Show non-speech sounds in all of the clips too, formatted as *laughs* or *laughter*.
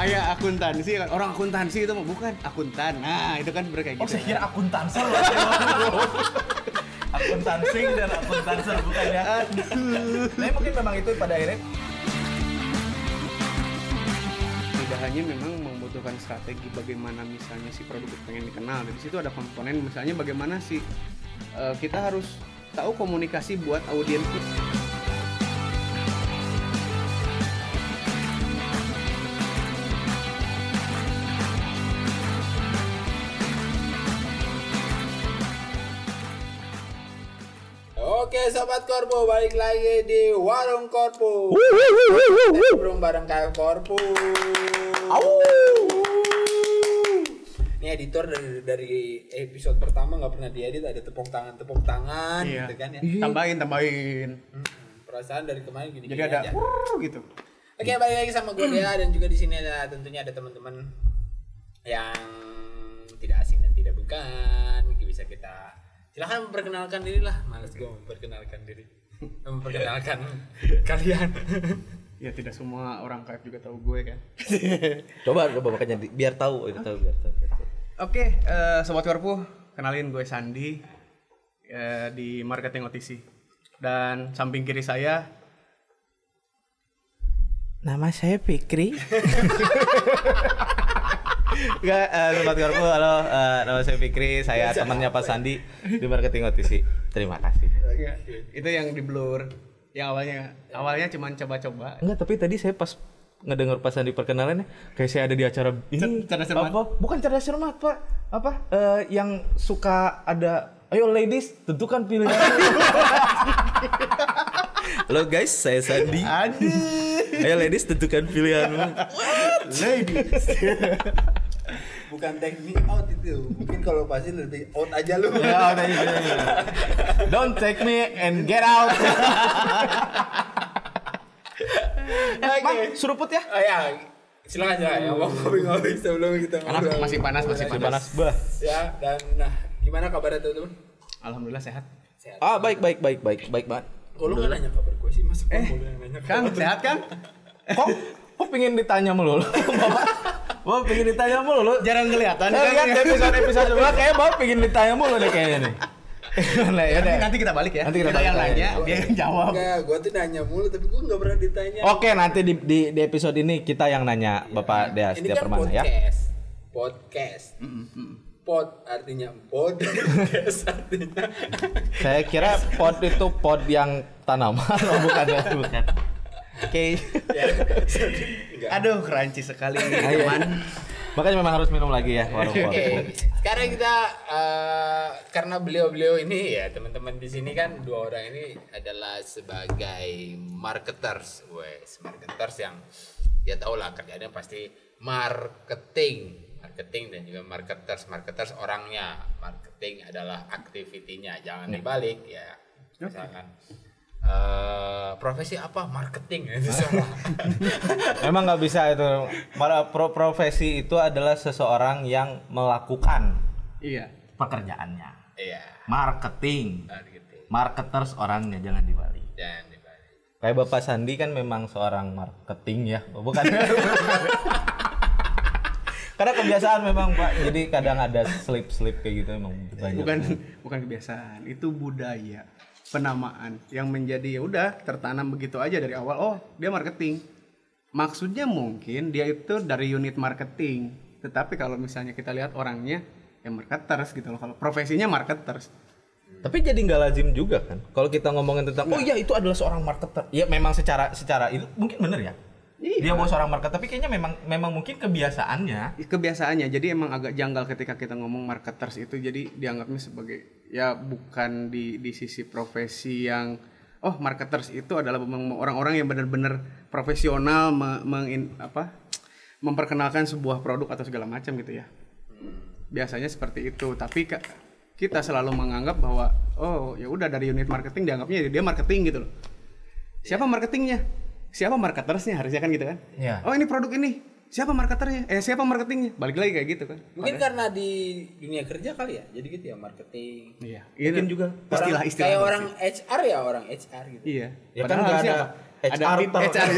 kayak akuntansi orang akuntansi itu mah bukan akuntan. Nah itu kan berkayak Oh, gitu. saya kira akuntanser loh. akuntansi dan akuntanser bukan ya. Tapi mungkin memang itu pada akhirnya. Tidak hanya memang membutuhkan strategi bagaimana misalnya si produk itu pengen dikenal di situ ada komponen. Misalnya bagaimana sih eh, kita harus tahu komunikasi buat audiens Oke sobat Korpo balik lagi di warung Korpo. Ngobrol bareng kayak Korpo. Ini editor dari dari episode pertama nggak pernah diedit ada tepuk tangan tepuk tangan Iya. gitu kan ya. tambahin tambahin Hmm, Perasaan dari kemarin gini jadi ada aja. "Wuh," gitu Oke balik lagi sama gue Dea dan juga di sini ada tentunya ada teman-teman yang tidak asing dan tidak bukan bisa kita silahkan memperkenalkan diri lah males gue memperkenalkan diri memperkenalkan kalian *laughs* ya tidak semua orang kayak juga tahu gue kan *laughs* coba coba makanya biar tahu biar tahu. biar tahu. Oke, eh, sobat Korpu, kenalin gue Sandi eh, di marketing OTC. Dan samping kiri saya Nama saya Fikri. *laughs* Enggak, eh, Sobat Korpo, halo, eh, nama saya Fikri, saya temannya Pak Sandi di marketing OTC. Terima kasih. ya, itu yang di blur. Yang awalnya awalnya cuma coba-coba. Enggak, tapi tadi saya pas ngedengar Pak Sandi perkenalannya, kayak saya ada di acara ini. Cer- cerdas cermat. Apa? Bukan cerdas cermat, Pak. Apa? Eh, yang suka ada Ayo ladies, tentukan pilihan. Halo guys, saya Sandi. Aduh. Ayo ladies, tentukan pilihanmu. Ladies. Bukan take me out itu mungkin kalau pasti lebih out aja lu Ya, udah, iya, iya. Don't take me and get out. Oke. *laughs* Bang, suruput ya? oh ya silakan silakan ya mau ngopi-ngopi sebelum kita Karena masih panas, masih Masih panas. panas, bah. ya dan nah gimana kabarnya teman-teman Alhamdulillah sehat. sehat Ah, baik, baik, baik, baik, baik banget. kok lu nggak nanya kabar gue sih masa eh, nanya Kang, sehat Kang? Kok, kok pengen ditanya mulu lu? *laughs* Bapak, Bapak pengen ditanya mulu lu? Jarang kelihatan Saya Kang. lihat episode episode sebelumnya kayak Bapak pengen ditanya mulu deh kayaknya nih. *laughs* Nah, ya Nanti, deh. nanti kita balik ya. Nanti kita kita yang balik. nanya, dia yang jawab. enggak gue tuh nanya mulu tapi gue nggak pernah ditanya Oke, nanti di, di, di episode ini kita yang nanya Bapak Dea setiap kan permana ya. podcast podcast pod artinya pod podcast artinya Saya kira pod itu pod yang tanaman, oh, *laughs* bukan ya, bukan. Oke. ya. Aduh, crunchy sekali. Ini, teman. Makanya memang harus minum lagi ya warung Oke, warung. sekarang kita eh, karena beliau-beliau ini ya teman-teman di sini kan dua orang ini adalah sebagai marketers, wes marketers yang ya tau lah kerjanya pasti marketing, marketing dan juga marketers, marketers orangnya, marketing adalah aktivitinya, jangan dibalik ya, misalkan eh, profesi apa marketing *laughs* itu salah. *laughs* Memang nggak bisa itu. Para pro profesi itu adalah seseorang yang melakukan Iya. pekerjaannya. Iya, Marketing. marketing Marketers orangnya jangan dibalik. dan dibalik. Kayak Bapak Sandi kan memang seorang marketing ya, Oh, bukan? *laughs* Karena kebiasaan memang Pak, jadi kadang ada slip-slip kayak gitu emang banyak. Bukan bukan kebiasaan, itu budaya penamaan yang menjadi ya udah tertanam begitu aja dari awal. Oh, dia marketing. Maksudnya mungkin dia itu dari unit marketing. Tetapi kalau misalnya kita lihat orangnya ya marketers gitu loh. Kalau profesinya marketers. Tapi jadi nggak lazim juga kan. Kalau kita ngomongin tentang oh iya itu adalah seorang marketer. Ya memang secara secara itu mungkin bener ya. Iya. Dia mau seorang marketer tapi kayaknya memang memang mungkin kebiasaannya. kebiasaannya. Jadi emang agak janggal ketika kita ngomong marketers itu. Jadi dianggapnya sebagai ya bukan di di sisi profesi yang oh marketers itu adalah memang orang-orang yang benar-benar profesional me- mengin- apa memperkenalkan sebuah produk atau segala macam gitu ya. Biasanya seperti itu. Tapi ka- kita selalu menganggap bahwa oh ya udah dari unit marketing dianggapnya dia marketing gitu loh. Siapa marketingnya siapa marketersnya? Harusnya kan gitu kan? Iya. oh ini produk ini. Siapa marketernya? Eh siapa marketingnya? Balik lagi kayak gitu kan. Mungkin karena di dunia kerja kali ya. Jadi gitu ya marketing. iya. Mungkin juga istilah Orang- istilah kayak orang HR ya orang HR gitu. iya. Ya kan Padahal nggak harusnya ada apa? ada HR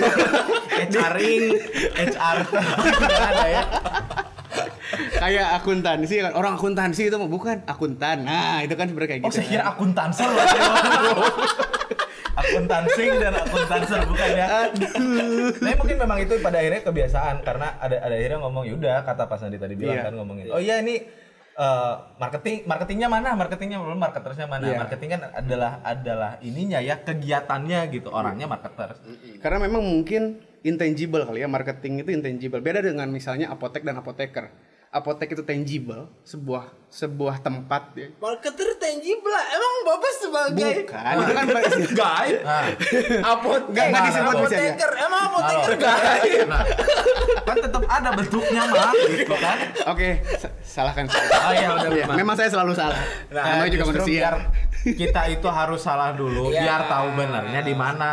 HR HRing, HR ada ya. kayak akuntansi kan. Orang akuntansi itu mah bukan akuntan. Nah itu kan sebenarnya kayak Oh, gitu saya kira akuntanser loh. *laughs* akuntansing dan akuntanser bukan ya. Tapi mungkin memang itu pada akhirnya kebiasaan karena ada ada akhirnya ngomong yaudah kata Pak Sandi tadi bilang Iya. kan ngomongin. Oh iya ini eh, marketing marketingnya mana? Marketingnya belum marketersnya mana? Iya. Marketing kan adalah adalah ininya ya kegiatannya gitu. Orangnya marketers. karena memang mungkin intangible kali ya marketing itu intangible beda dengan misalnya apotek dan apoteker apotek itu tangible sebuah sebuah tempat ya Marketer tangible. Emang Bapak sebagai bukan itu kan *laughs* guide Nah, apotek Nggak, nggak disebut apoteker emang apoteker nah, kan tetap ada bentuknya mah gitu kan. oke sa- salahkan saya Oh iya udah Mas. memang saya selalu salah Nah, namanya juga Justru manusia biar kita itu harus salah dulu Iya. biar tahu benernya di mana.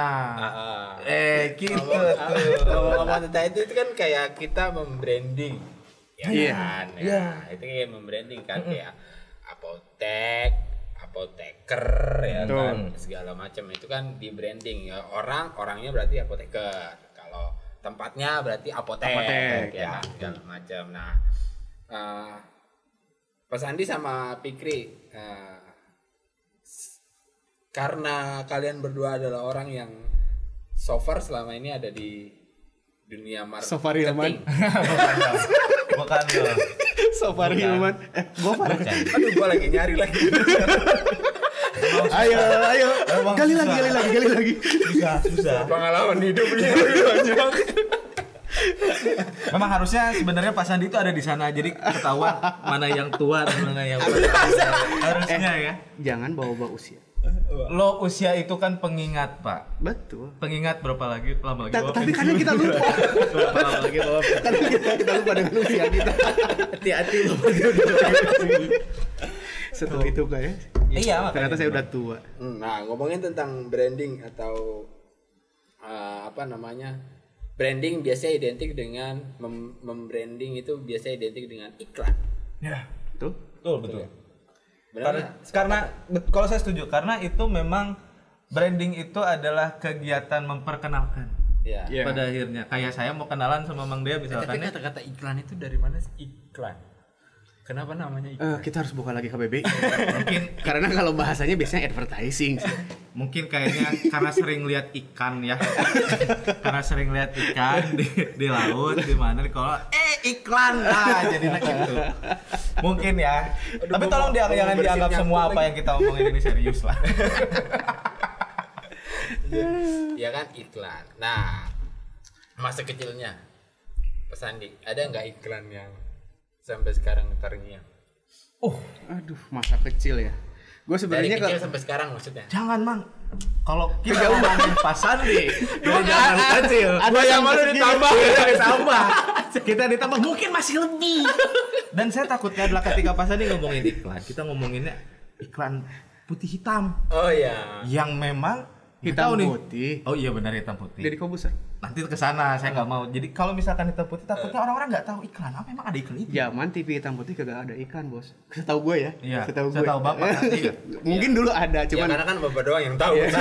Eh gitu tuh. ngomong tentang itu itu kan kayak kita membranding ya Iya. kan? Ya. itu kayak membranding kan kayak apotek apoteker ya Betul. kan segala macam. Itu kan di branding ya. Orang orangnya berarti apoteker. Kalau tempatnya berarti apotek, Apotek, ya kan, segala macam. Nah eh, Pak Sandi sama Pikri eh, s- karena kalian berdua adalah orang yang so far selama ini ada di dunia marketing. Safari Hilman. *laughs* bukan. Safari Bukan. Hilman eh gua Bukan. Aduh, gua lagi nyari lagi. *laughs* ayo ayo Emang gali susah. lagi gali lagi gali lagi Susah, susah. Pengalaman hidupnya lebih *laughs* banyak. Memang harusnya sebenarnya Pak Sandi itu ada di sana jadi ketahuan mana yang tua dan mana yang muda. Harusnya ya. jangan bawa-bawa usia *laughs* Lo usia itu kan pengingat, Pak. betul Pengingat berapa lagi lama lagi? Ta- bawa tapi kadang kita lupa *laughs* berapa lama lagi bawa kadang kita, kita lupa dengan usia kita Hati-hati *laughs* setelah itu kayak Iya, makanya. ternyata saya udah tua Nah, ngomongin tentang branding atau eh, apa namanya? Branding biasanya identik dengan mem- membranding itu biasanya identik dengan iklan. Ya. tuh Betul, betul. Karena, karena kalau saya setuju karena itu memang branding itu adalah kegiatan memperkenalkan. Ya. Iya. Pada akhirnya kayak saya mau kenalan sama Mang Dea Tapi misalkan ya. kata-kata iklan itu dari mana sih iklan? Kenapa namanya iklan? Eh, kita harus buka lagi KBBI mungkin *laughs* karena kalau bahasanya biasanya advertising sih. mungkin kayaknya karena sering lihat ikan ya. *laughs* Karena sering lihat ikan di, di laut di mana di kolam eh iklan! Lah jadi gitu. Mungkin ya. Tapi gua tolong dia jangan dianggap semua apa yang kita omongin ini serius lah. Ya kan? Iklan. Nah, masa kecilnya. Mas Andi, ada nggak iklan yang sampai sekarang terngiang? oh aduh masa kecil ya gue Dari sebenarnya kecil ke- sampai sekarang maksudnya. jangan mang kalau kita ngomongin Pak Sandi dari zaman kecil ada gua yang segini. ditambah kita ditambah kita ditambah mungkin masih lebih dan saya takutnya adalah ketika Pak Sandi ngomongin iklan kita ngomonginnya iklan putih hitam Oh ya. yang memang hitam nih. putih Oh iya benar hitam putih. jadi kobuser Nanti ke sana saya nggak mau. Jadi kalau misalkan hitam putih takutnya orang-orang nggak tahu iklan apa emang ada iklan itu. zaman TV hitam putih kagak ada ikan bos setahu gue ya Iya, setahu saya gue tahu Bapak *laughs* nanti. mungkin dulu ada Ya cuman karena kan bapak doang yang tahu. Iya. *laughs*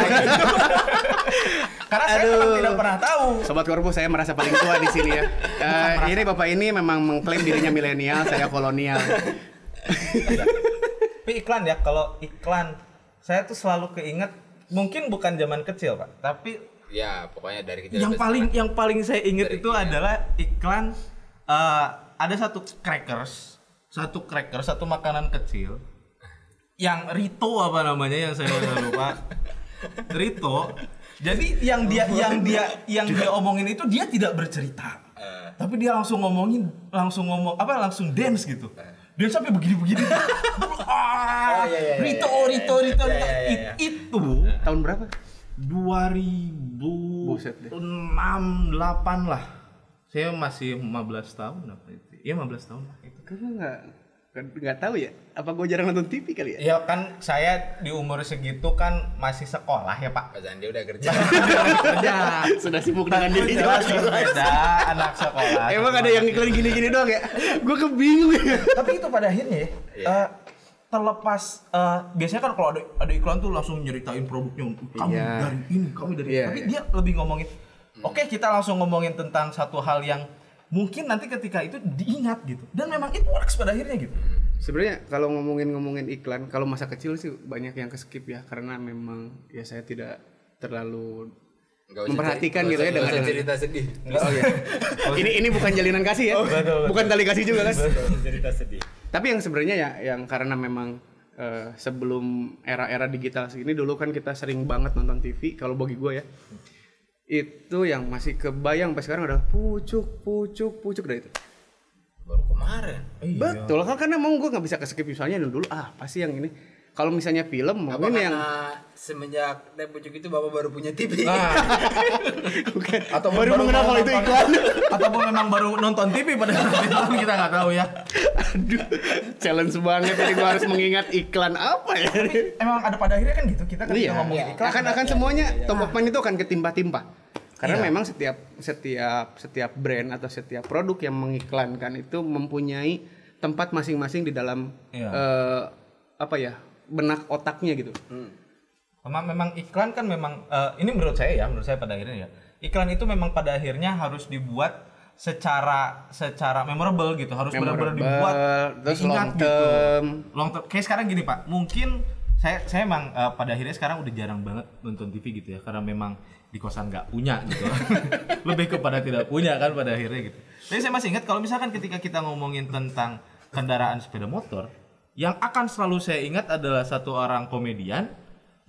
Karena saya Aduh. memang tidak pernah tahu. Sobat Korpo saya merasa paling tua di sini ya. *laughs* Eh, ini bapak ini memang mengklaim dirinya milenial, saya kolonial. Tapi iklan ya, kalau iklan saya tuh selalu keinget mungkin bukan zaman kecil pak, tapi ya pokoknya dari kecil. yang paling sekarang. yang paling saya Dari itu adalah iklan eh, ada satu crackers, satu cracker, satu makanan kecil yang Rito apa namanya yang saya lupa. *laughs* Rito. Jadi yang dia yang dia yang dia omongin itu dia tidak bercerita. Eh. Tapi dia langsung ngomongin, langsung ngomong apa langsung dance gitu. Dia sampai begini-begini. *laughs* ah, Oh, iya, iya, iya, Rito, iya, iya. Rito, Rito, Iya, Rito. iya, iya, It- iya. Itu Tahun berapa? 2006 Buset deh. 8 lah. Saya masih 15 tahun apa itu? Iya 15 tahun lah itu. Gue nggak nggak tahu ya. Apa gue jarang nonton TV kali ya? Ya kan saya di umur segitu kan masih sekolah ya Pak. Pak Zandi udah kerja. Kerja. *laughs* Sudah sibuk dengan diri Jelas jelas. berbeda anak sekolah. Emang ada yang iklan gini-gini doang ya? Gue kebingung ya. Tapi itu pada akhirnya ya. Iya. eh, terlepas eh, biasanya kan kalau ada ada iklan tuh langsung nyeritain produknya kami Iya. dari ini kami dari Iya, tapi iya. dia lebih ngomongin oke kita langsung ngomongin tentang satu hal yang mungkin nanti ketika itu diingat gitu. Dan memang it works pada akhirnya gitu. Sebenarnya kalau ngomongin-ngomongin iklan, kalau masa kecil sih banyak yang keskip ya karena memang ya saya tidak terlalu Usah memperhatikan gitu ya dengan- cerita sedih. Oh *laughs* iya. ini ini bukan jalinan kasih ya. Bukan tali kasih juga kan. Usah cerita sedih. Tapi yang sebenarnya ya yang karena memang eh, sebelum era-era digital segini dulu kan kita sering banget nonton TV kalau bagi gue ya. Itu yang masih kebayang sampai sekarang adalah pucuk pucuk pucuk dari itu. Baru kemarin. Betul kan karena mau gue nggak bisa keskip misalnya dulu ah pasti yang ini. Kalau misalnya film Apa mungkin yang semenjak Pucuk itu Bapak baru punya TV? nah *laughs* Bukan. atau baru mengenal kalau itu iklan. *laughs* ataupun memang baru nonton TV pada saat itu *laughs* kita nggak tahu ya Aduh, challenge banget ini gue harus mengingat iklan apa ya? emang ada pada akhirnya kan gitu kita kan Iya, ngomongin iklan akan akan semuanya top of mind itu akan ketimpa-timpa. Karena Iya. memang setiap setiap setiap brand atau setiap produk yang mengiklankan itu mempunyai tempat masing-masing di dalam Iya. eh, apa ya benak otaknya gitu. Memang memang iklan kan memang eh, ini menurut saya ya, menurut saya pada akhirnya ya. Iklan itu memang pada akhirnya harus dibuat secara secara memorable gitu, harus benar-benar dibuat terus diingat long term. gitu. Long term. Kayak sekarang gini, Pak. Mungkin saya saya emang eh, pada akhirnya sekarang udah jarang banget nonton TV gitu ya karena memang di kosan nggak punya gitu *laughs* lebih kepada tidak punya kan pada akhirnya gitu tapi saya masih ingat kalau misalkan ketika kita ngomongin tentang kendaraan sepeda motor yang akan selalu saya ingat adalah satu orang komedian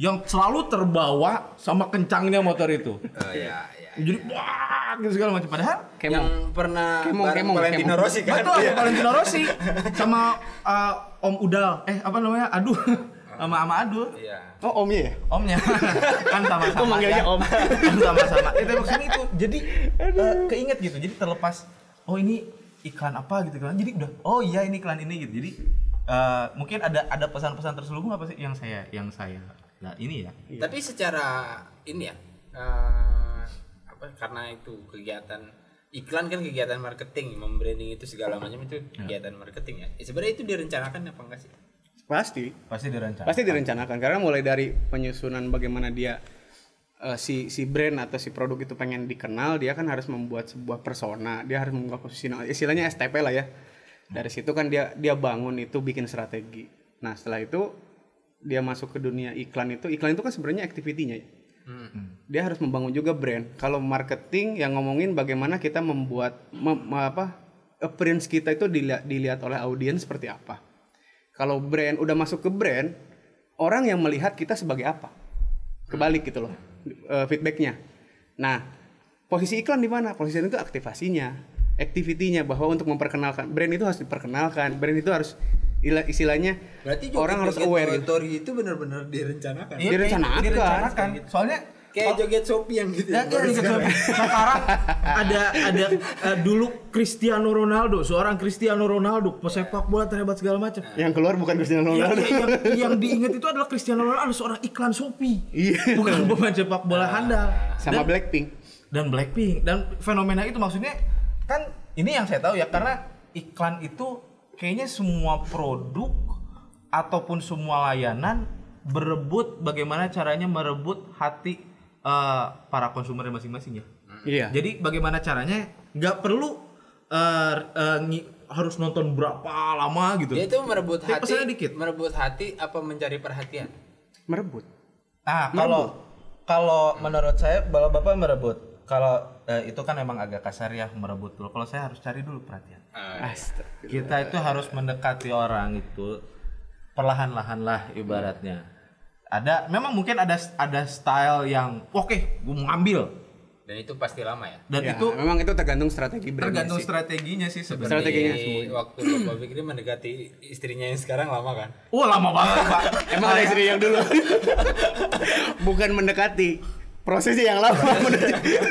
yang selalu terbawa sama kencangnya motor itu Oh iya, iya. *laughs* jadi wah gitu segala macam padahal Kemong. Yang pernah Kemong, kemong, Valentino kemong. Rossi kan? betul Valentino Rossi *laughs* sama uh, Om Udal eh apa namanya aduh *laughs* sama sama Adul Iya. Oh omnya ya? omnya kan sama-sama Kok manggilnya kan? om? kan sama-sama itu maksudnya itu jadi eh, keinget gitu jadi terlepas oh ini iklan apa gitu kan jadi udah oh iya ini iklan ini gitu jadi eh, mungkin ada ada pesan-pesan terselubung apa sih yang saya yang saya nah ini ya Tapi secara ini ya, eh, apa karena itu kegiatan iklan kan kegiatan marketing, membranding itu segala macam itu kegiatan marketing ya. Eh, Sebenarnya itu direncanakan apa enggak sih? Pasti. pasti dirancang Pasti direncanakan karena mulai dari penyusunan bagaimana dia eh, si si brand atau si produk itu pengen dikenal, dia kan harus membuat sebuah persona, dia harus membuat positioning, istilahnya STP lah ya. Dari situ kan dia dia bangun itu bikin strategi. Nah, setelah itu dia masuk ke dunia iklan itu, iklan itu kan sebenarnya activity-nya. Ya. Dia harus membangun juga brand. Kalau marketing yang ngomongin bagaimana kita membuat mem- apa appearance kita itu dilihat dilihat oleh audiens seperti apa. Kalau brand udah masuk ke brand orang yang melihat kita sebagai apa? Kebalik gitu loh eh, feedbacknya. Nah posisi iklan di mana? Posisi itu aktivasinya activity-nya bahwa untuk memperkenalkan brand itu harus diperkenalkan brand itu harus ila- istilahnya Berarti orang harus aware gitu. Itu benar-benar direncanakan. Iya, Direncanakan. direncanakan soalnya Kayak joget Shopee yang gitu. Ya, ya, gitu. sekarang. Ada ada eh, dulu Cristiano Ronaldo, seorang Cristiano Ronaldo, pesepak bola terhebat segala macam. yang keluar bukan Cristiano Yang, Ronaldo yang, yang *laughs* diingat itu adalah Cristiano Ronaldo seorang iklan Shopee. Iya. Bukan pemain sepak bola handal. sama dan, Blackpink dan Blackpink dan fenomena itu maksudnya kan ini yang saya tahu ya karena iklan itu kayaknya semua produk ataupun semua layanan berebut bagaimana caranya merebut hati eh, para konsumer masing-masing ya. iya Jadi bagaimana caranya nggak perlu eh, ngi- harus nonton berapa lama gitu. Dia itu merebut Tapi hati. dikit. Merebut hati apa mencari perhatian? merebut Ah, kalau kalau menurut saya kalau Bapak merebut, kalau eh, itu kan memang agak kasar ya merebut dulu. Kalau saya harus cari dulu perhatian. Astaga. Kita itu harus mendekati orang itu perlahan-lahan lah ibaratnya. Ada memang mungkin ada ada style yang oke, gue mau ngambil Dan itu pasti lama ya. dan Ya, itu memang itu tergantung strategi brand tergantung sih. strateginya sih sebenarnya. Strateginya semuanya. waktu *clears throat* Bapak Fikri mendekati istrinya yang sekarang lama kan? Wah lama banget pak. *laughs* Emang ada istri yang dulu. *laughs* Bukan mendekati. Prosesnya yang lama.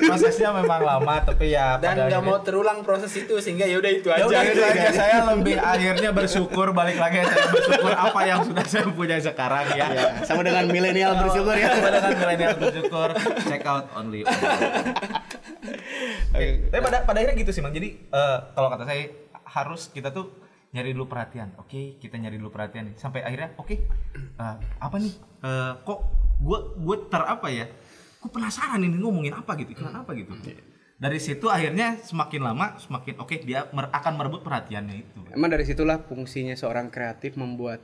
Prosesnya memang lama tapi ya Dan pada nggak mau terulang proses itu sehingga ya udah itu Ya aja. udah itu gitu aja kan. *laughs* saya lebih akhirnya bersyukur balik lagi saya bersyukur apa yang sudah saya punya sekarang ya. Ya, sama dengan milenial bersyukur ya. Sama dengan milenial bersyukur check out only. Oke. Tapi pada pada akhirnya gitu sih Mang. Jadi eh, kalau kata saya harus kita tuh nyari dulu perhatian oke kita nyari dulu perhatian sampai akhirnya oke eh, apa nih Eh, kok gue gue ter apa ya gue penasaran ini ngomongin apa gitu? Iklan apa gitu? Dari situ akhirnya semakin lama semakin oke dia mer- akan merebut perhatiannya itu. Emang dari situlah fungsinya seorang kreatif membuat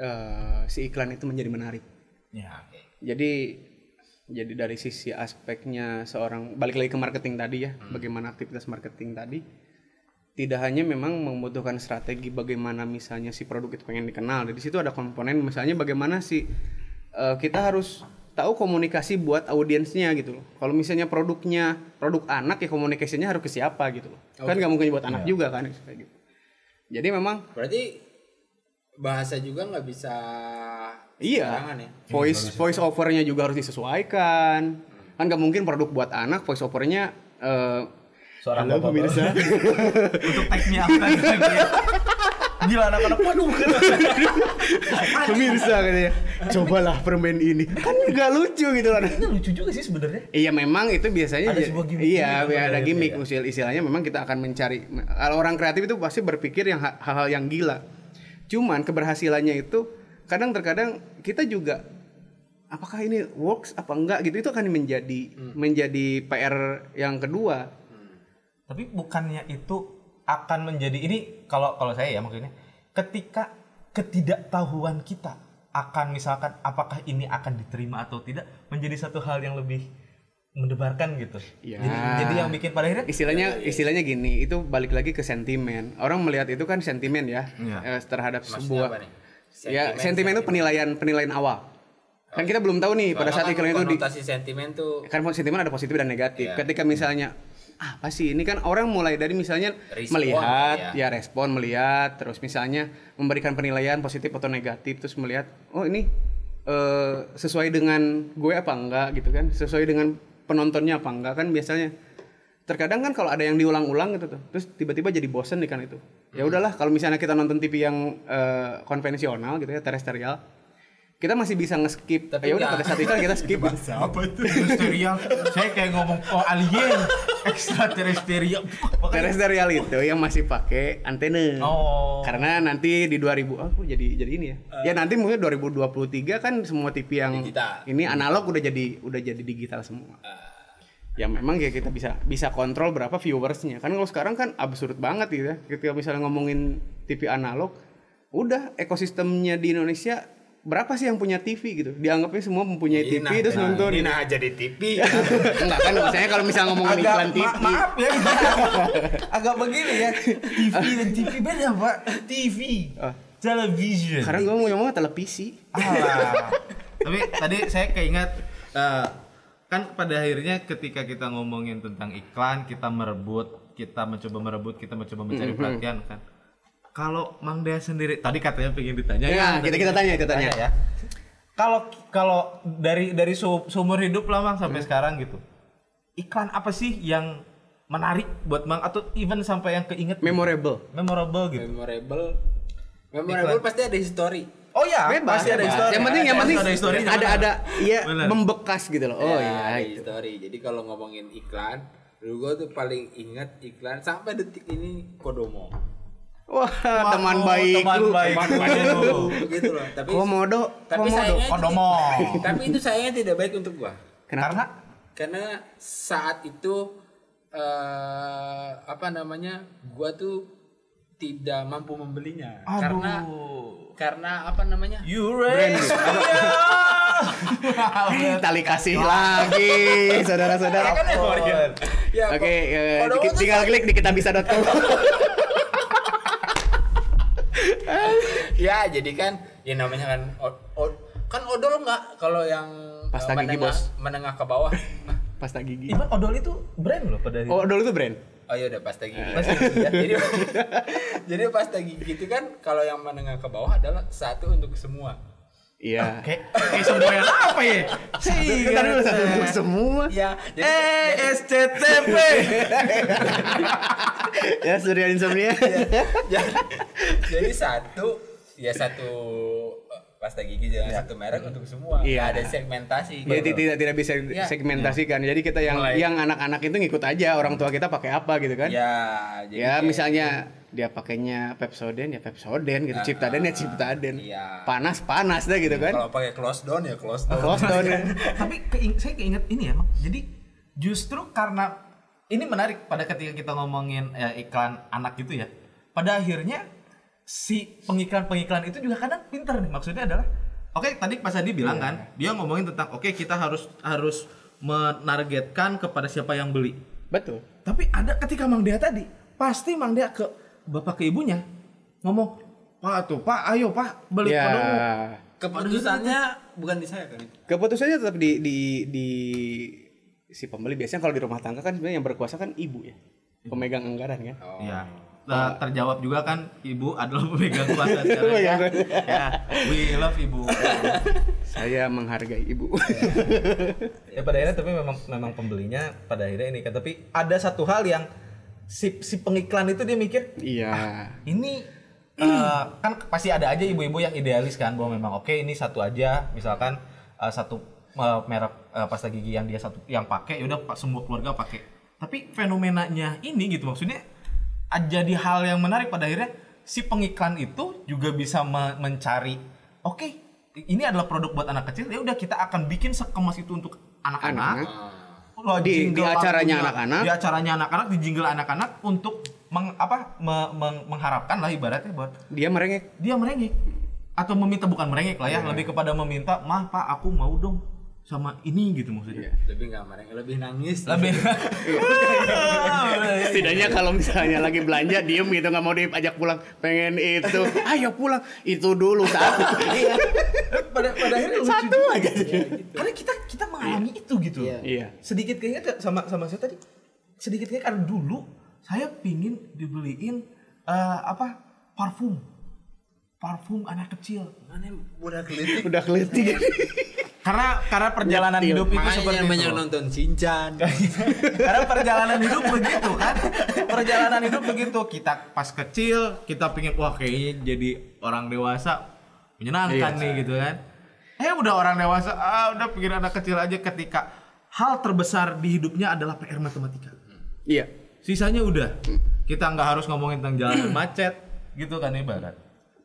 eh, si iklan itu menjadi menarik. ya. Jadi jadi dari sisi aspeknya seorang balik lagi ke marketing tadi ya, bagaimana aktivitas marketing tadi tidak hanya memang membutuhkan strategi bagaimana misalnya si produk itu pengen dikenal. Di situ ada komponen misalnya bagaimana si eh, kita harus tahu komunikasi buat audiensnya gitu loh. Kalau misalnya produknya produk anak ya komunikasinya harus ke siapa gitu loh. Kan nggak mungkin buat anak juga kan kayak gitu. Jadi memang Berarti bahasa juga nggak bisa Iya. ya. Voice voice overnya juga harus disesuaikan. Kan nggak mungkin produk buat anak voice overnya eh Seorang halo pemirsa. *laughs* *laughs* untuk tag-nya apa lagi *laughs* gila anak-anak. Waduh. *laughs* Pemirsa katanya. Cobalah permen ini. Kan nggak lucu gitu kan. ini lucu juga sih sebenarnya. Iya memang itu biasanya Ada sebuah gimmick iya juga ada gimmick. akhirnya, usil istilahnya memang kita akan mencari kalau orang kreatif itu pasti berpikir yang ha- hal-hal yang gila. Cuman keberhasilannya itu kadang terkadang kita juga apakah ini works apa enggak? Gitu itu akan menjadi menjadi PR yang kedua. Tapi bukannya itu akan menjadi ini kalau kalau saya ya maksudnya ketika ketidaktahuan kita akan misalkan apakah ini akan diterima atau tidak menjadi satu hal yang lebih mendebarkan gitu Ya. jadi jadi yang bikin pada akhirnya istilahnya istilahnya gini itu balik lagi ke sentimen orang melihat itu kan sentimen ya Iya. eh, terhadap Maksudnya sebuah apa nih? ya sentimen itu penilaian penilaian awal kan kita belum tahu nih pada saat Soalnya kan iklan itu di sentimen tuh kan sentimen ada positif dan negatif. Iya. Ketika misalnya "Ah, apa sih? Ini kan orang mulai dari misalnya Respon, melihat ya. ya respon melihat terus misalnya memberikan penilaian positif atau negatif terus melihat oh ini eh, sesuai dengan gue apa enggak? gitu kan. Sesuai dengan penontonnya apa enggak kan biasanya. Terkadang kan kalau ada yang diulang-ulang gitu tuh terus tiba-tiba jadi bosen nih kan itu. Ya udahlah kalau misalnya kita nonton TV yang eh, konvensional gitu ya terestrial kita masih bisa nge-skip Tapi ya udah saat itu kita skip apa itu terestrial saya kayak ngomong oh alien extraterrestrial Terestrial itu yang masih pakai antena. oh Karena nanti di 2000 oh jadi jadi ini ya. ya nanti mungkin 2023 kan semua TV yang Digital. ini analog udah jadi udah jadi digital semua. Ya memang ya kita bisa bisa kontrol berapa viewersnya. Kan kalau sekarang kan absurd banget gitu ya. Ketika misalnya ngomongin TV analog, udah ekosistemnya di Indonesia berapa sih yang punya TV gitu? Dianggapnya semua mempunyai TV Nah, terus nah, nonton. ini gitu. nah jadi TV Enggak kan misalnya kalau misalnya ngomongin agak iklan TV. ma- maaf ya *laughs* agak begini ya TV dan TV beda pak TV Oh. television Karena gue mau ngomong televisi. Alah. Tapi tadi saya keinget eh, kan pada akhirnya ketika kita ngomongin tentang iklan, kita merebut, kita mencoba merebut, kita mencoba mencari perhatian kan. Kalau Mang Dea sendiri tadi katanya pengen ditanya Ya, kita- kita tanya, kita tanya. ya. Kalau kalau dari dari su- seumur hidup lah Mang sampai sekarang gitu. Iklan apa sih yang menarik buat Mang atau even sampai yang keinget Memorable. memorable gitu. memorable memorable pasti ada history Oh ya, Bebas, pasti ada histori. Yang penting yang penting ada historinya. ada ada iya membekas gitu loh. Oh Ya, iya ada itu. history jadi kalau ngomongin iklan dulu gua tuh paling ingat iklan sampai detik ini Kodomo Wah, teman oh, baikku. teman baikku. gitu loh *laughs* tapi Komodo, tapi komodo. itu- Kodomo. tapi itu sayangnya tidak baik untuk gua Kenapa? Karena karena saat itu eh apa namanya gua tuh tidak mampu membelinya karena karena apa namanya Eurasia. *laughs* Eh, *laughs* tali kasih lagi, saudara-saudara. kan memori ya. Ya, Oke, eh, Kodomo dikit- tuh tinggal klik di kitabisa.com. ya jadi kan ya namanya kan o- o- kan odol nggak kalau yang Pasta eh, gigi, menengah, Bos. menengah ke bawah Nah, *laughs* Pasta gigi. Even odol itu brand loh pada Oh, dulu itu brand. oh ya udah pasta gigi Pasta gigi, ya. jadi *laughs* jadi pasta gigi itu kan kalau yang menengah ke bawah adalah satu untuk semua Iya. Kayak kayak semua yang apa ya? Kita dulu satu untuk semua. ya jadi, Eh, SCTV. *laughs* Ya, Surya Insomnia. jadi, jadi satu ya satu pasta gigi jangan satu merek untuk semua Iya. Ada segmentasi Jadi gitu. tidak tidak bisa Ya. segmentasikan. Jadi kita yang Mulai. yang anak-anak itu ngikut aja orang tua kita pakai apa gitu kan. ya jadi Ya misalnya dia pakainya Pepsodent ya Pepsodent gitu, Ciptaden ya Ciptaden. iya. Panas panas dah gitu kan. Kalau pakai close down ya close down. Close down ya. *laughs* Tapi keing- saya keinget ini ya, Bang. Jadi justru karena ini menarik pada ketika kita ngomongin eh, iklan anak gitu ya. Pada akhirnya si pengiklan-pengiklan itu juga kadang pinter nih. Maksudnya adalah oke tadi Pak Sadi bilang kan, dia ngomongin tentang oke kita harus harus menargetkan kepada siapa yang beli. Betul. Tapi ada ketika Mang Dea tadi, pasti Mang Dea ke bapak ke ibunya ngomong, "Pak tuh, Pak, ayo Pak beli Ya. kodomo." Keputusannya bukan di saya kan itu. Keputusannya tetap di di di si pembeli biasanya kalau di rumah tangga kan sebenarnya yang berkuasa kan ibu ya. Pemegang anggaran kan. Iya. Nah, terjawab juga kan ibu adalah pemegang kuasa *laughs* sekarang ya. Pemegang ya. We love ibu. Saya menghargai ibu. ya pada akhirnya tapi memang memang pembelinya pada akhirnya ini kan tapi ada satu hal yang si si pengiklan itu dia mikir iya. ini eh, kan pasti ada aja ibu-ibu yang idealis kan bahwa memang oke ini satu aja misalkan eh, satu eh, merek eh, pasta gigi yang dia satu yang pakai ya udah pak semua keluarga pakai tapi fenomenanya ini gitu maksudnya ah, jadi hal yang menarik pada akhirnya si pengiklan itu juga bisa me- mencari oke ini adalah produk buat anak kecil ya udah kita akan bikin sekemas itu untuk anak-anak Lo Di- di acaranya anak-anak. di acaranya anak-anak di jingle anak-anak untuk meng, apa me- meng- mengharapkan lah ibaratnya buat Dia merengek. dia merengek atau meminta bukan merengek lah ya Iya. lebih kepada meminta mah pak aku mau dong sama ini gitu maksudnya. Lebih nggak marah, lebih nangis. lebih. *laughs* Setidaknya kalau misalnya lagi belanja diem gitu nggak mau diajak pulang pengen itu. Ayo pulang itu dulu satu. Iya. pada pada akhirnya lucu satu juga. aja. Karena kita kita mengalami itu gitu. Iya. iya. Sedikit kayaknya sama sama saya tadi sedikit kayaknya karena dulu saya pingin dibeliin eh, apa parfum. Parfum anak kecil. Mana udah kelihatan. udah kelihatan *laughs* *laughs* karena karena perjalanan Nyetil. hidup itu seperti banyak itu nonton Shinchan. *laughs* karena perjalanan hidup begitu kan? Perjalanan hidup begitu. Kita pas kecil kita pingin wah kayaknya jadi orang dewasa menyenangkan Iya. nih gitu kan. Eh udah orang dewasa ah udah pikir anak kecil aja. Ketika hal terbesar di hidupnya adalah PR matematika. Iya. Sisanya udah. Kita nggak harus ngomongin tentang jalanan *clears throat* macet gitu kan ibarat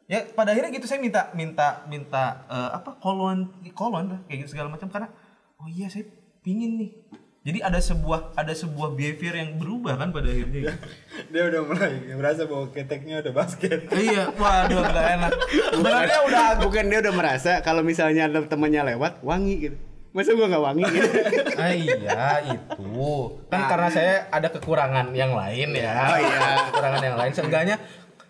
ya pada akhirnya gitu saya minta minta minta eh, apa kolon kolon lah kayak gitu segala macam karena oh iya saya pingin nih. Jadi ada sebuah ada sebuah behavior yang berubah kan pada akhirnya gitu. *laughs* Dia udah mulai merasa bahwa keteknya udah basket. *laughs* iya waduh nggak enak. Sebenarnya udah bukan dia udah merasa kalau misalnya ada temannya lewat wangi gitu. Masa gua nggak wangi gitu? *laughs* Ah, iya itu. Kan karena saya ada kekurangan yang lain ya. Oh, iya. kekurangan yang lain. Seenggaknya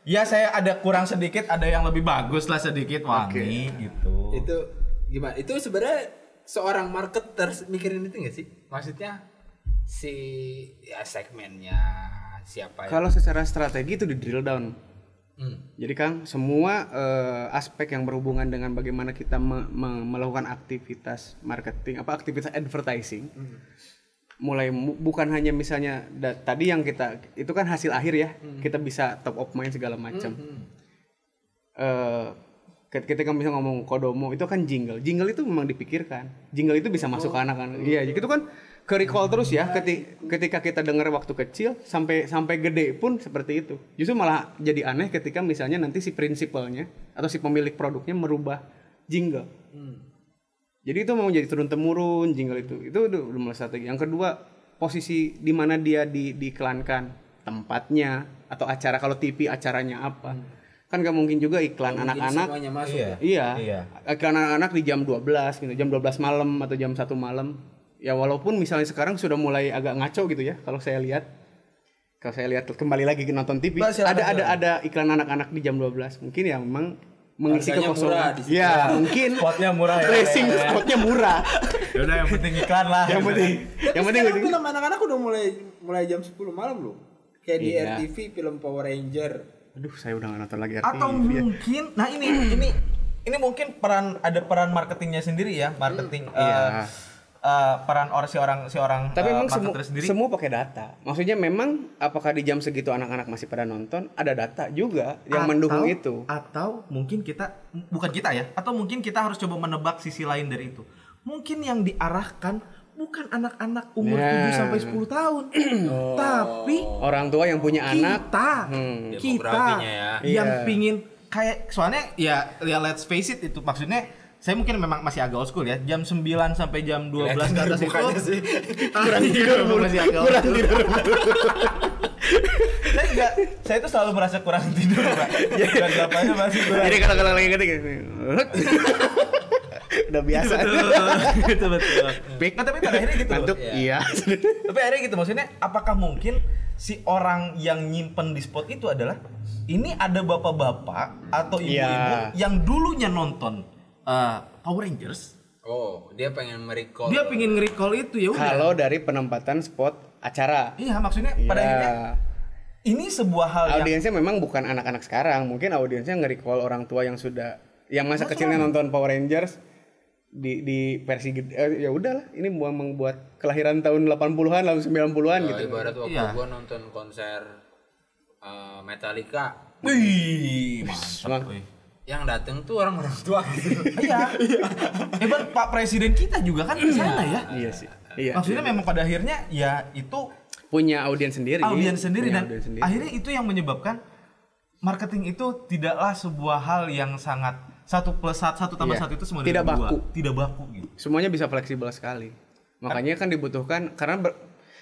ya saya ada kurang sedikit ada yang lebih bagus lah sedikit wangi gitu Itu gimana? Itu sebenarnya seorang marketer mikirin itu nggak sih? Maksudnya si ya segmennya siapa ya? kalau secara strategi itu di drill down Hmm. Jadi Kang, semua eh, aspek yang berhubungan dengan bagaimana kita me- me- melakukan aktivitas marketing, apa aktivitas advertising, mulai mu- bukan hanya misalnya da- tadi yang kita itu kan hasil akhir ya, kita bisa top of mind segala macam. Eh, ket- ketika bisa ngomong kodomo itu kan jingle, jingle itu memang dipikirkan, jingle itu bisa masuk ke anak-anak, iya, gitu kan ke recall terus ya. Keti- ketika kita dengar waktu kecil sampai sampai gede pun seperti itu. Justru malah jadi aneh ketika misalnya nanti si prinsipalnya atau si pemilik produknya merubah jingle jadi itu mau jadi turun temurun jingle itu itu udah, udah mulai strategi yang kedua posisi di mana dia di diiklankan tempatnya atau acara kalau TV acaranya apa kan gak mungkin juga iklan anak-anak masuk. Iya. ya? Iya. Iya. Iklan anak-anak di jam 12 gitu, jam 12 malam atau jam 1 malam. Ya walaupun misalnya sekarang sudah mulai agak ngaco gitu ya kalau saya lihat. Kalau saya lihat kembali lagi ke nonton TV, Mbak, silakan, ada ada ada iklan anak-anak di jam 12. Mungkin ya memang mengisi Harganya murah kekosongan. di situ. Ya, mungkin spotnya murah ya racing ya, ya. spotnya murah. Ya udah yang penting iklan lah yang penting yang penting Sekarang film anak-anak udah mulai mulai jam 10 malam loh. Kayak di Iya. RTV film Power Ranger. Aduh, saya udah nggak nonton lagi RTV. atau ya. mungkin nah ini ini ini mungkin peran ada peran marketingnya sendiri ya marketing eh, Iya. Eh, peran orang si orang si orang Tapi eh, memang semua marketer sendiri semua pakai data. Maksudnya memang apakah di jam segitu anak-anak masih pada nonton? Ada data juga yang Atau- mendukung itu. atau mungkin kita bukan kita ya atau mungkin kita harus coba menebak sisi lain dari itu mungkin yang diarahkan bukan anak-anak umur Nah. 7 sampai 10 tahun. *clears throat* Tapi Orang tua yang punya anak kita Hmm. kita Demografinya ya. yang Iya. pingin kayak soalnya ya ya let's face it itu maksudnya saya mungkin memang masih agak old school ya jam 9 sampai jam 12 ke atas itu sih. kurang tidur masih agak kurang tidur *laughs* saya enggak saya itu selalu merasa kurang tidur pak jam delapannya masih kurang Jadi kalau lagi ketik udah biasa. betul betul betul Pik. Nah, tapi pada akhirnya gitu loh. Ngantuk? Iya. *laughs* tapi akhirnya gitu maksudnya apakah mungkin si orang yang nyimpen di spot itu adalah ini ada bapak-bapak atau ibu-ibu Iya. yang dulunya nonton uh, Power Rangers Oh, dia pengen merecall. dia pingin nge-recall itu ya udah Kalau dari penempatan spot acara. iya maksudnya pada Iya. akhirnya ini sebuah hal yang Audiensnya memang bukan anak-anak sekarang, mungkin audiensnya nge-recall orang tua yang sudah yang masa kecilnya nonton Power Rangers di di versi gede, eh, ya udahlah ini memang buat kelahiran tahun 80-an lalu 90-an Oh, gitu. ibarat waktu Iya. gua nonton konser uh, Metallica wih mantap wih. Yang dateng tuh orang-orang tua gitu. *laughs* iya hebat Pak Presiden kita juga kan ke sana ya Iya sih. Iya. maksudnya memang pada akhirnya ya itu punya audiens sendiri. audiens sendiri Punya dan audiens sendiri. akhirnya itu yang menyebabkan marketing itu tidaklah sebuah hal yang sangat satu plus satu, satu tambah Iya. satu itu semua Tidak dua. baku. tidak baku gitu semuanya bisa fleksibel sekali. Makanya kan dibutuhkan karena ber-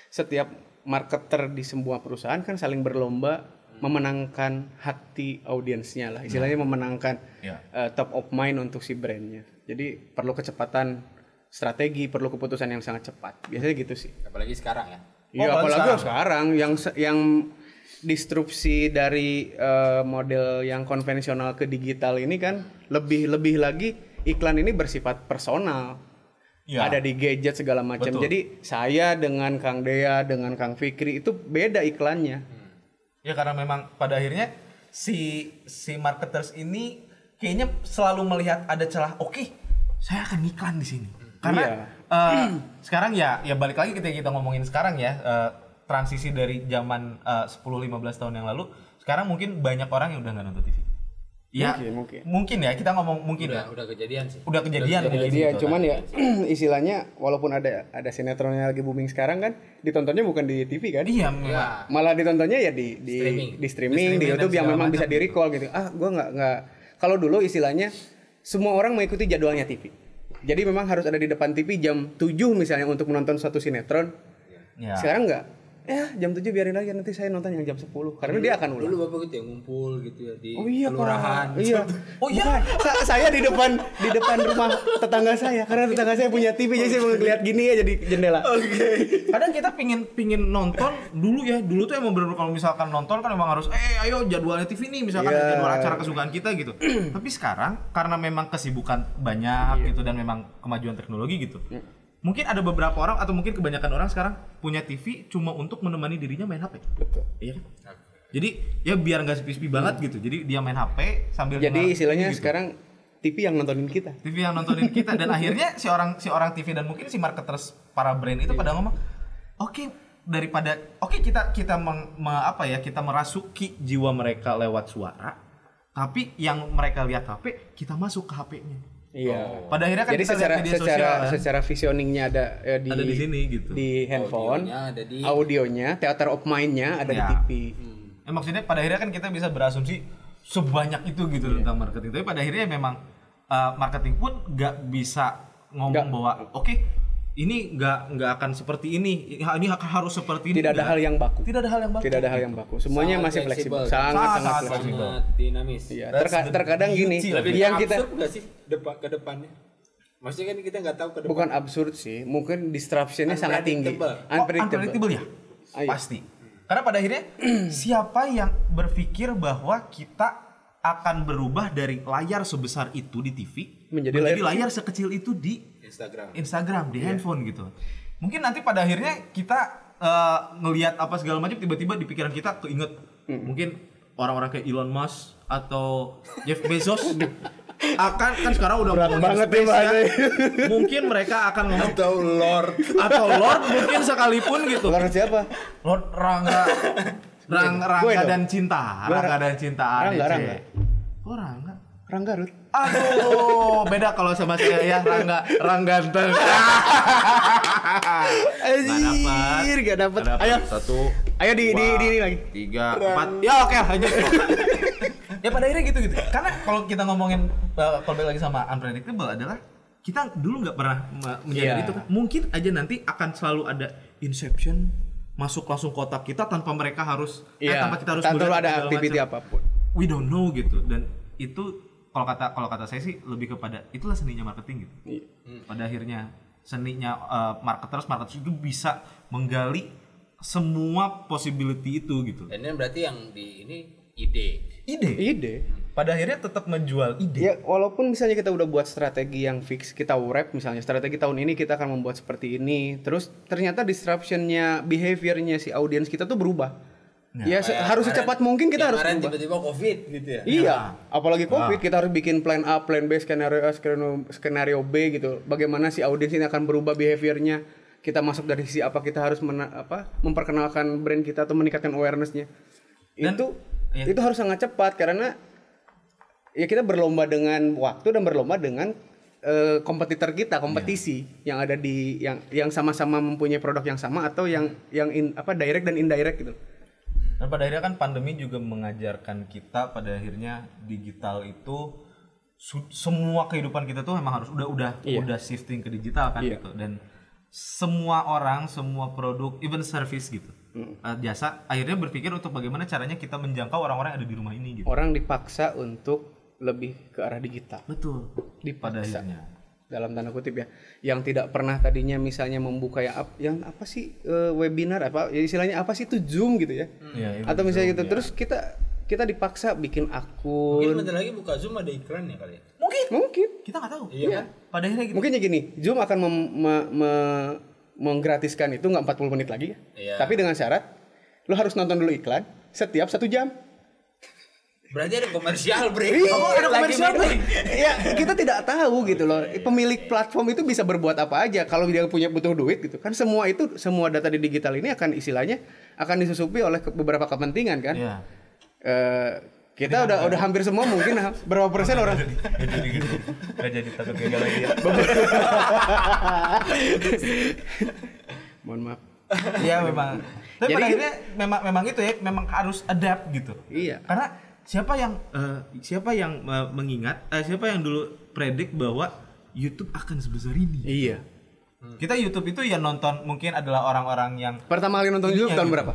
setiap marketer di sebuah perusahaan kan saling berlomba memenangkan hati audiensnya lah. Istilahnya memenangkan Ya. eh, top of mind untuk si brandnya. Jadi perlu kecepatan strategi, perlu keputusan yang sangat cepat. Biasanya gitu sih. Apalagi sekarang ya. Iya, apalagi apalagi sekarang. sekarang yang se- yang disrupsi dari eh, model yang konvensional ke digital ini kan lebih lebih lagi iklan ini bersifat personal. Ya. Ada di gadget segala macam. Jadi saya dengan Kang Dea dengan Kang Fikri itu beda iklannya. Ya karena memang pada akhirnya si si marketers ini kayaknya selalu melihat ada celah oke saya akan iklan di sini karena Iya. eh, sekarang ya ya balik lagi ketika kita ngomongin sekarang ya eh, transisi dari zaman eh, 10-15 tahun yang lalu sekarang mungkin banyak orang yang udah nggak nonton TV ya Mungkin, mungkin. ya kita ngomong mungkin Udah ya udah kejadian sih. udah kejadian Udah Jadi gitu. ya cuman ya *clears throat* istilahnya walaupun ada ada sinetronnya lagi booming sekarang kan ditontonnya bukan di TV kan? iya. Ya. malah ditontonnya ya di di Streaming. di streaming, Di di, streaming YouTube dan yang memang bisa di recall gitu. Ah, gua nggak nggak kalau dulu istilahnya semua orang mengikuti jadwalnya TV. Jadi memang harus ada di depan TV jam 7 misalnya untuk menonton suatu sinetron. ya. Sekarang enggak. Ya, jam 7 biarin lagi nanti saya nonton yang jam 10 karena dia akan ulang. Dulu bapak gitu ya ngumpul gitu ya di Oh iya, kelurahan. Pak. Iya. *laughs* Oh iya? Bukan. Sa- saya di depan di depan rumah tetangga saya karena tetangga saya punya TV jadi saya mau ngeliat gini aja di jendela. kadang kita pingin pingin nonton dulu ya dulu tuh emang bener kalau misalkan nonton kan emang harus eh ayo jadwalnya TV nih misalkan Iya. jadwal acara kesukaan kita gitu *clears throat* tapi sekarang karena memang kesibukan banyak gitu dan memang kemajuan teknologi gitu mungkin ada beberapa orang atau mungkin kebanyakan orang sekarang punya TV cuma untuk menemani dirinya main HP Betul. iya kan? Jadi ya biar nggak sepi-sepi banget gitu. Jadi dia main HP sambil Jadi istilahnya gitu. sekarang TV yang nontonin kita. TV yang nontonin kita. Dan akhirnya si orang si orang TV dan mungkin si marketers para brand itu pada ngomong oke daripada oke kita kita meng- me- apa ya kita merasuki jiwa mereka lewat suara tapi yang mereka lihat HP kita masuk ke HP-nya Iya. pada akhirnya kan Jadi kita secara lihat media secara sosial kan. secara visioningnya ada eh, di Ada di sini gitu. Di handphone. Audionya ada di- audionya, theater of mind-nya ada Ya. di TV. Eh, maksudnya pada akhirnya kan kita bisa berasumsi sebanyak itu gitu Iya. tentang marketing tapi pada akhirnya memang uh, marketing pun nggak bisa ngomong Nggak. bahwa oke ini nggak nggak akan seperti ini ini akan harus seperti ini Tidak ada hal yang baku. tidak ada hal yang baku Tidak ada hal yang baku. Semuanya Sangat masih fleksibel. Sangat Sangat, sangat sangat fleksibel. sangat dinamis. Iya, That's terka- terkadang gini, Lebih yang absurd kita nggak sih depan ke depannya? Maksudnya kan kita nggak tahu ke depan. bukan absurd sih, mungkin disruptionnya sangat tinggi. Unpredictable. Oh, unpredictable ya Ayo. pasti karena pada akhirnya *clears throat* siapa yang berpikir bahwa kita akan berubah dari layar sebesar itu di TV Menjadi menjadi layar- layar sekecil itu di Instagram. Instagram di Iya. handphone gitu. Mungkin nanti pada akhirnya kita eh, ngelihat apa segala macam tiba-tiba di pikiran kita keinget mungkin orang-orang kayak Elon Musk atau Jeff *laughs* Bezos akan kan sekarang udah Berat banget space nih bahasanya. *laughs* mungkin mereka akan ngomong Atau Lord. atau Lord mungkin sekalipun gitu. Lord siapa? Lord Rangga *laughs* Rang, Rangga dan Cinta Rangga Ra- dan Cinta Rangga. Rangga. Oh Rangga Ranggarut. Aduh, beda kalau sama saya ya Rangga, Rangganteng. *laughs* Anjir, gak dapet. Ayo, satu, ayo di, di, di, ini lagi. tiga, empat. Ya oke, aja. *laughs* ya pada akhirnya gitu gitu. Karena kalau kita ngomongin uh, kalau balik lagi sama unpredictable adalah kita dulu nggak pernah me- menyadari Iya. itu kan. Mungkin aja nanti akan selalu ada inception masuk langsung kotak kita tanpa mereka harus eh, Iya, tanpa kita harus tanpa ada macam. apa pun. we don't know gitu dan itu kalau kata kalau kata saya sih lebih kepada itulah seninya marketing gitu Iya. pada akhirnya seninya uh, marketers marketers itu bisa menggali semua possibility itu gitu Dan ini berarti yang di ini ide. ide Ide. pada akhirnya tetap menjual ide Ya, walaupun misalnya kita udah buat strategi yang fix, kita wrap misalnya strategi tahun ini kita akan membuat seperti ini, terus ternyata disruptionnya, behaviornya si audiens kita tuh berubah. Ya, Kayak harus kemarin- secepat mungkin kita yang harus kemarin tiba-tiba covid gitu ya. Iya, apalagi COVID kita harus bikin plan A, plan B, skenario A, skenario, skenario B gitu. Bagaimana si audiens ini akan berubah behaviornya? Kita masuk dari sisi apa kita harus mena- apa memperkenalkan brand kita atau meningkatkan awarenessnya? Dan- itu iya. itu harus sangat cepat karena ya kita berlomba dengan waktu dan berlomba dengan eh, kompetitor kita, kompetisi yang ada di yang yang sama-sama mempunyai produk yang sama atau yang yang in- apa direct dan indirect gitu. Dan pada akhirnya kan pandemi juga mengajarkan kita pada akhirnya digital itu semua kehidupan kita tuh memang harus udah udah Iya. udah shifting ke digital kan Iya. gitu dan semua orang semua produk even service gitu eh, jasa akhirnya berpikir untuk bagaimana caranya kita menjangkau orang-orang yang ada di rumah ini gitu Orang dipaksa untuk lebih ke arah digital. betul pada Dipaksa. akhirnya dalam tanda kutip ya yang tidak pernah tadinya misalnya membuka ya ap- yang apa sih eh, webinar apa ya istilahnya apa sih itu zoom gitu ya. Iya, iya, atau misalnya gitu terus kita kita dipaksa bikin Mungkin akun bentar lagi buka Zoom ada iklan ya kali ya. mungkin. Mungkin. Kita nggak tahu. Iya kan? pada akhirnya gitu. Mungkin ya gini zoom akan mem- me- me- menggratiskan itu nggak 40 menit lagi ya. Iya. tapi dengan syarat lo harus nonton dulu iklan setiap satu jam Berarti ada komersial break. Iya, Oh, ada komersial meeting. ya kita tidak tahu gitu loh pemilik platform itu bisa berbuat apa aja kalau dia punya butuh duit gitu kan semua itu semua data di digital ini akan istilahnya akan disusupi oleh beberapa kepentingan kan Iya. Eh, kita udah udah hampir semua mungkin ha- berapa persen orang jadi gitu nggak jadi takut gagal lagi ya *laughs* mohon maaf Iya memang. Tapi Jadi- pada akhirnya memang memang itu ya, memang harus adapt gitu. Iya. Karena siapa yang eh, siapa yang eh, mengingat, eh, siapa yang dulu predik bahwa YouTube akan sebesar ini. iya Kita YouTube itu ya nonton mungkin adalah orang-orang yang pertama kali nonton YouTube tahun gitu. berapa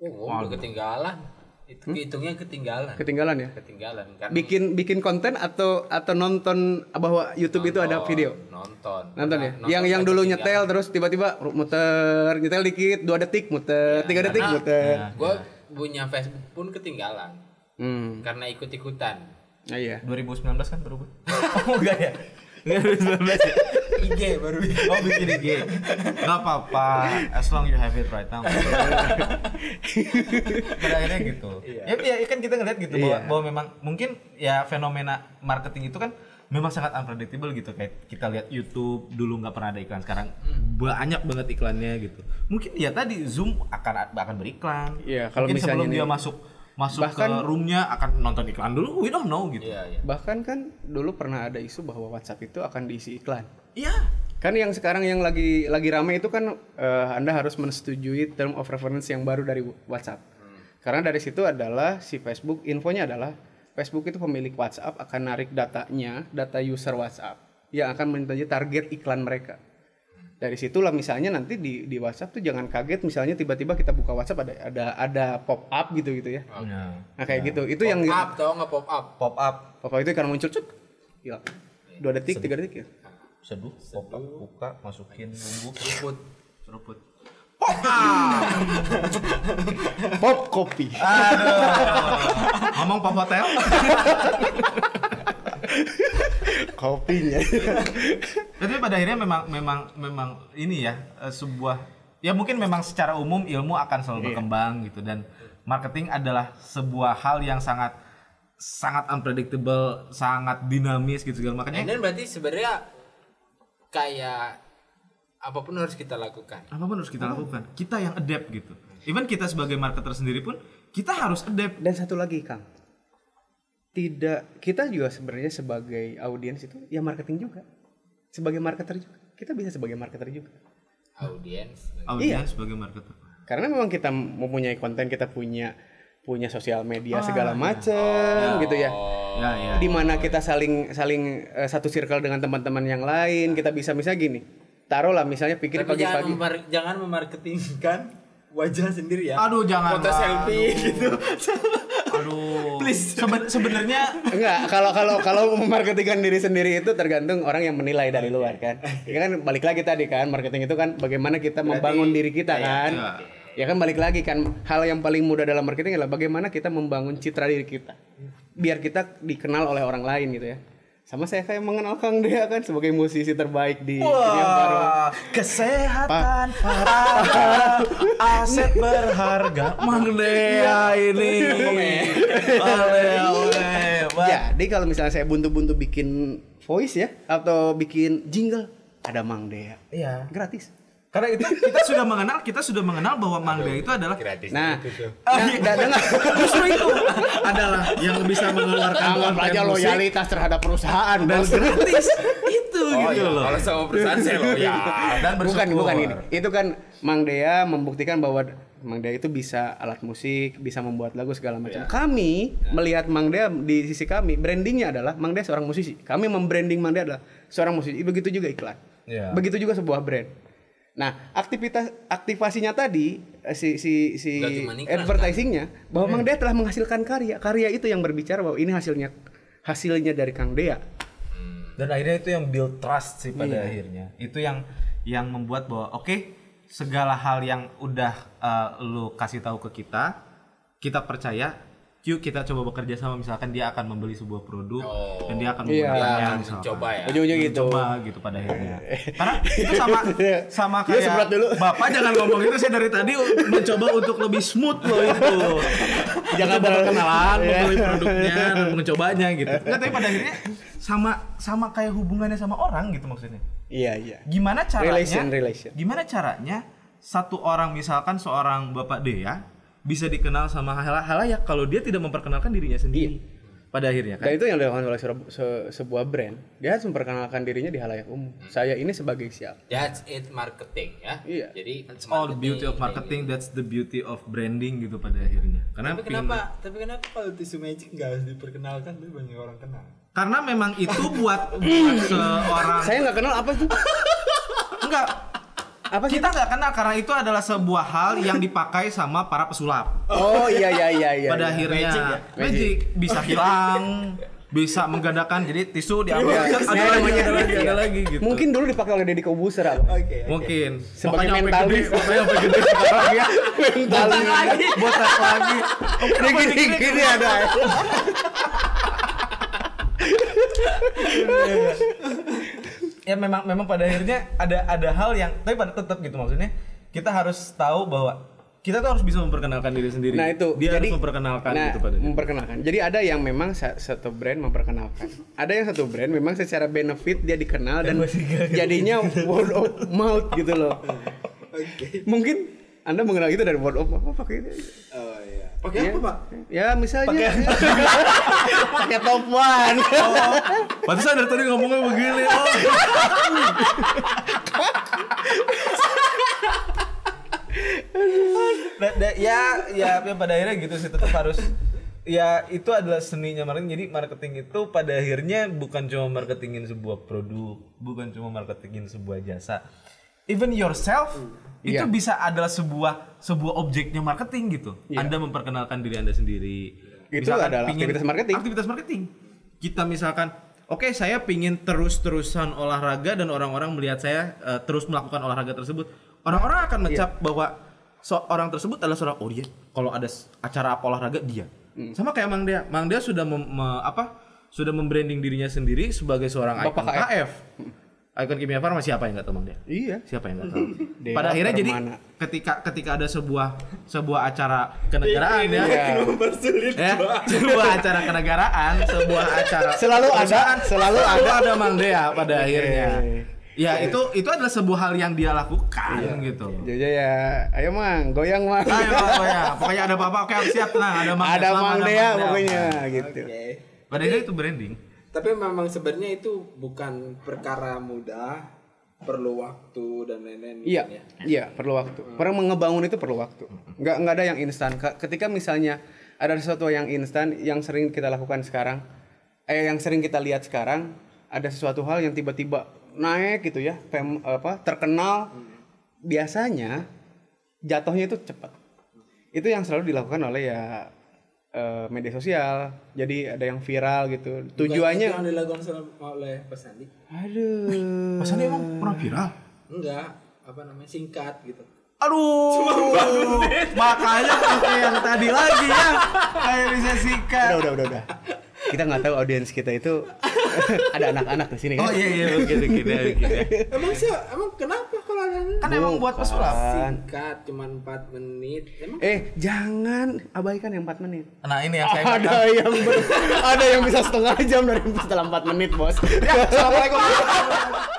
Oh, udah ketinggalan. Itu hitungnya ketinggalan. ketinggalan ya Ketinggalan kan. bikin bikin konten atau atau nonton bahwa YouTube itu ada video Nonton. Nonton ya? Nonton yang yang dulu ketinggalan. nyetel terus tiba-tiba muter, nyetel dikit, dua detik muter, tiga detik Karena- muter. Gue punya Facebook pun ketinggalan Hmm. karena ikut-ikutan. Nah, iya. 2019 kan baru *laughs* Oh enggak ya? Enggak 2019 ya? IG baru Oh bikin IG Gak apa-apa As long you have it right now Pada akhirnya gitu ya, ya, kan kita ngeliat gitu bahwa, Iya. bahwa memang Mungkin ya fenomena marketing itu kan Memang sangat unpredictable gitu. Kayak kita lihat YouTube dulu nggak pernah ada iklan. Sekarang banyak banget iklannya gitu. Mungkin ya tadi Zoom akan akan beriklan. Iya, kalau Mungkin sebelum misalnya dia masuk Masuk Bahkan- ke roomnya akan nonton iklan dulu We don't know gitu. Iya, iya. Bahkan kan dulu pernah ada isu bahwa WhatsApp itu akan diisi iklan. Iya. Kan yang sekarang yang lagi lagi rame itu kan eh, Anda harus menyetujui term of reference yang baru dari WhatsApp. Karena dari situ adalah si Facebook infonya adalah Facebook itu pemilik WhatsApp akan narik datanya, data user WhatsApp yang akan menjadi target iklan mereka. Dari situlah misalnya nanti di di WhatsApp tuh jangan kaget misalnya tiba-tiba kita buka WhatsApp ada ada ada pop up gitu gitu ya. Nah, Nah kayak gitu. Itu yang pop up tau nggak pop up? Pop up pop up itu karena muncul cuk hilang. Dua detik, tiga detik ya. seduh, pop up, buka, masukin bumbu, Seruput. seruput. *laughs* Pop kopi. Ngomong pop hotel? Kopinya. Tapi pada akhirnya memang memang memang ini ya eh, sebuah ya mungkin memang secara umum ilmu akan selalu berkembang gitu dan marketing adalah sebuah hal yang sangat sangat unpredictable, sangat dinamis gitu segala makanya then berarti sebenarnya kayak apa pun harus kita lakukan. apa pun harus kita lakukan. Kita yang adapt gitu. Even kita sebagai marketer sendiri pun kita harus adapt. Dan satu lagi Kang. tidak kita juga sebenarnya sebagai audiens itu ya marketing juga. Sebagai marketer juga. Kita bisa sebagai marketer juga. audiens Audiens sebagai marketer. Karena memang kita mempunyai konten, kita punya punya sosial media segala iya. macam gitu ya. Ya, ya. Di mana kita saling saling eh, satu circle dengan teman-teman yang lain, kita bisa misalnya gini. Taruhlah misalnya pikir Tapi jangan, pagi-pagi. memar- jangan memarketingkan wajah sendiri ya. Aduh jangan. Foto selfie gitu. Aduh. Seben- sebenarnya Enggak, kalau kalau kalau memarketingkan diri sendiri itu tergantung orang yang menilai dari luar kan. Ya kan balik lagi tadi kan, marketing itu kan bagaimana kita membangun diri kita kan. Ya kan balik lagi kan hal yang paling mudah dalam marketing adalah bagaimana kita membangun citra diri kita. Biar kita dikenal oleh orang lain gitu ya. Sama saya kayak mengenal Kang Dea kan sebagai musisi terbaik di dunia baru. Kesehatan adalah aset berharga Mang Dea ini. Oleh, oleh. Wah. Jadi kalau misalnya saya buntu-buntu bikin voice ya atau bikin jingle ada Mang Dea. Iya. Gratis. Karena itu kita sudah mengenal, kita sudah mengenal bahwa Mang Dea itu adalah gratis Nah, itu nah, dan dengar justru itu adalah yang bisa mengeluarkan anggap aja musik loyalitas terhadap perusahaan dan gratis itu Oh gitu iya, loh. kalau sama perusahaan saya loyal. Dan bukan bersyukur. bukan ini. Itu kan Mang Dea membuktikan bahwa Mang Dea itu bisa alat musik, bisa membuat lagu segala macam. Kami melihat Mang Dea di sisi kami, brandingnya adalah Mang Dea seorang musisi. Kami membranding Mang Dea adalah seorang musisi. Begitu juga iklan. Iya. Begitu juga sebuah brand. Nah, aktivitas aktivasinya tadi eh, si si si advertisingnya bahwa Mang Dea telah menghasilkan karya. Karya itu yang berbicara bahwa ini hasilnya hasilnya dari Kang Dea. dan akhirnya itu yang build trust sih pada Iya. akhirnya itu yang yang membuat bahwa oke segala hal yang udah uh, lu kasih tahu ke kita kita percaya yuk kita coba bekerja sama misalkan dia akan membeli sebuah produk dan dia akan Iya. menggunakannya Dia misalkan. mencoba ya. Ujung-ujung gitu. Coba gitu pada akhirnya *laughs* karena itu sama *laughs* sama Dia kayak dulu. *laughs* bapak jangan ngomong itu saya dari tadi mencoba untuk lebih smooth loh itu jangan terlalu- berkenalan Iya. membeli produknya mencobanya gitu nggak tapi pada akhirnya sama sama kayak hubungannya sama orang gitu maksudnya Iya, iya. gimana caranya Relation, relation. gimana caranya satu orang misalkan seorang bapak Dea bisa dikenal sama hal halayak kalau dia tidak memperkenalkan dirinya sendiri pada akhirnya kan Dan itu yang dilakukan oleh se- se- sebuah brand. Dia harus memperkenalkan dirinya di halayak umum. Saya ini sebagai siapa? That's it marketing ya. Iya. Jadi all the beauty of marketing that's the beauty of branding gitu pada akhirnya karena Tapi pingin- kenapa? Tapi kenapa kalau tisu magic nggak harus diperkenalkan tapi banyak orang kenal? karena memang itu buat buat *laughs* seorang Saya nggak kenal apa itu. enggak Apa sih? kita nggak kenal karena itu adalah sebuah hal yang dipakai sama para pesulap Oh iya iya iya iya. pada iya. akhirnya Magic ya? magic bisa hilang bisa menggandakan jadi tisu diambil Iya, ada iya, lagi namanya- ada lagi ada lagi gitu Mungkin dulu dipakai oleh Deddy Kobuser apa? Oke. mungkin Sebagai mentalis. gede makanya sampai gede sekarang ya Mentalis. botak lagi botak lagi Ini gini gini ada. *laughs* ya memang memang pada akhirnya ada ada hal yang tapi pada tetap gitu maksudnya kita harus tahu bahwa kita tuh harus bisa memperkenalkan diri sendiri Nah itu dia jadi harus memperkenalkan nah, gitu pada memperkenalkan. Jadi ada yang memang sa- satu brand memperkenalkan. Ada yang satu brand memang secara benefit dia dikenal dan jadinya word of mouth gitu loh. Mungkin anda mengenal itu dari word of mouth. Pakai ini. Pakai Ya. apa, Pak? Ya misalnya pakai *laughs* top one. Oh, pantesan dari tadi ngomongnya begini. Oh. Da- ya, ya, ya pada akhirnya gitu sih tetap harus ya itu adalah seninya marketing. Jadi marketing itu pada akhirnya bukan cuma marketingin sebuah produk, bukan cuma marketingin sebuah jasa. Even yourself itu Iya. bisa adalah sebuah sebuah objeknya marketing gitu. Anda memperkenalkan diri Anda sendiri. Itu adalah aktivitas marketing. Aktivitas marketing. Kita misalkan Oke, saya pingin terus-terusan olahraga dan orang-orang melihat saya eh, terus melakukan olahraga tersebut. Orang-orang akan mencap bahwa seorang tersebut adalah seorang oh dia kalau ada acara apa olahraga dia. Sama kayak Mang Dea. Mang Dea sudah mem- me- apa? Sudah membranding dirinya sendiri sebagai seorang Bapak KF. Ikon Kimia Farma siapa yang nggak tahu Mang Dea? Iya. Siapa yang nggak tahu? *laughs* Dewa Pada akhirnya jadi ketika ketika ada sebuah sebuah acara kenegaraan ya, Iya. ya *laughs* sebuah acara kenegaraan, sebuah acara Selalu ada, selalu ada. ada Mang Dea pada akhirnya. Iya. Ya itu itu adalah sebuah hal yang dia lakukan gitu. Jadi ya, ayo mang, goyang mang. Ayo pokoknya, *laughs* pokoknya ada apa-apa oke siap tenang ada Mang Ada Mang Mang pokoknya gitu. Padahal itu branding. Tapi memang sebenarnya itu bukan perkara mudah, perlu waktu dan lain-lain. Iya, mungkin ya. iya perlu waktu. Orang mengebangun itu perlu waktu. Nggak nggak ada yang instan. Ka- Ketika misalnya ada sesuatu yang instan yang sering kita lakukan sekarang, eh yang sering kita lihat sekarang, ada sesuatu hal yang tiba-tiba naik gitu ya, fam- apa terkenal, biasanya jatuhnya itu cepat. Itu yang selalu dilakukan oleh ya eh, media sosial. Jadi ada yang viral gitu. Bukan Tujuannya, yang dilakukan oleh Pak Sandi. aduh. Pasalnya emang pernah viral. Enggak, apa namanya singkat gitu. Aduh, makanya pakai yang tadi lagi ya, kayak bisa sikat. udah udah udah udah kita nggak tahu audiens kita itu *laughs* ada anak-anak di sini kan Oh iya iya begitu gitu gitu. Emang sih, emang kenapa Kan emang buat pesulap. singkat cuma 4 menit? Emang eh jangan abaikan yang 4 menit Nah ini yang saya ada yang ber- *laughs* ada yang bisa setengah jam dari setelah 4 menit bos Ya, assalamualaikum. *laughs*